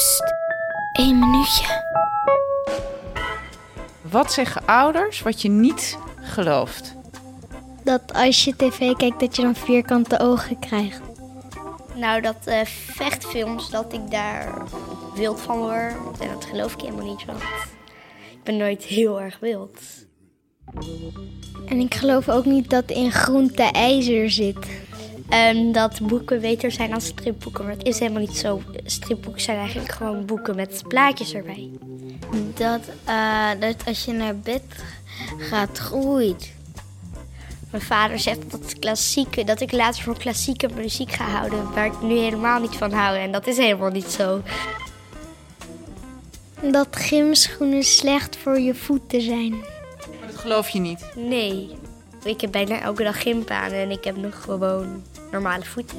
Pst, één minuutje. Wat zeggen ouders wat je niet gelooft? Dat als je tv kijkt, dat je dan vierkante ogen krijgt. Nou, dat uh, vechtfilms, dat ik daar wild van word. En dat geloof ik helemaal niet, want ik ben nooit heel erg wild. En ik geloof ook niet dat in groente ijzer zit. Um, dat boeken beter zijn dan stripboeken. Maar het is helemaal niet zo. Stripboeken zijn eigenlijk gewoon boeken met plaatjes erbij. Dat, uh, dat als je naar bed gaat, groeit. Mijn vader zegt dat, klassieke, dat ik later voor klassieke muziek ga houden, waar ik nu helemaal niet van hou. En dat is helemaal niet zo. Dat gymschoenen slecht voor je voeten zijn. Maar dat geloof je niet? Nee. Ik heb bijna elke dag gympaan en ik heb nog gewoon normale voeten.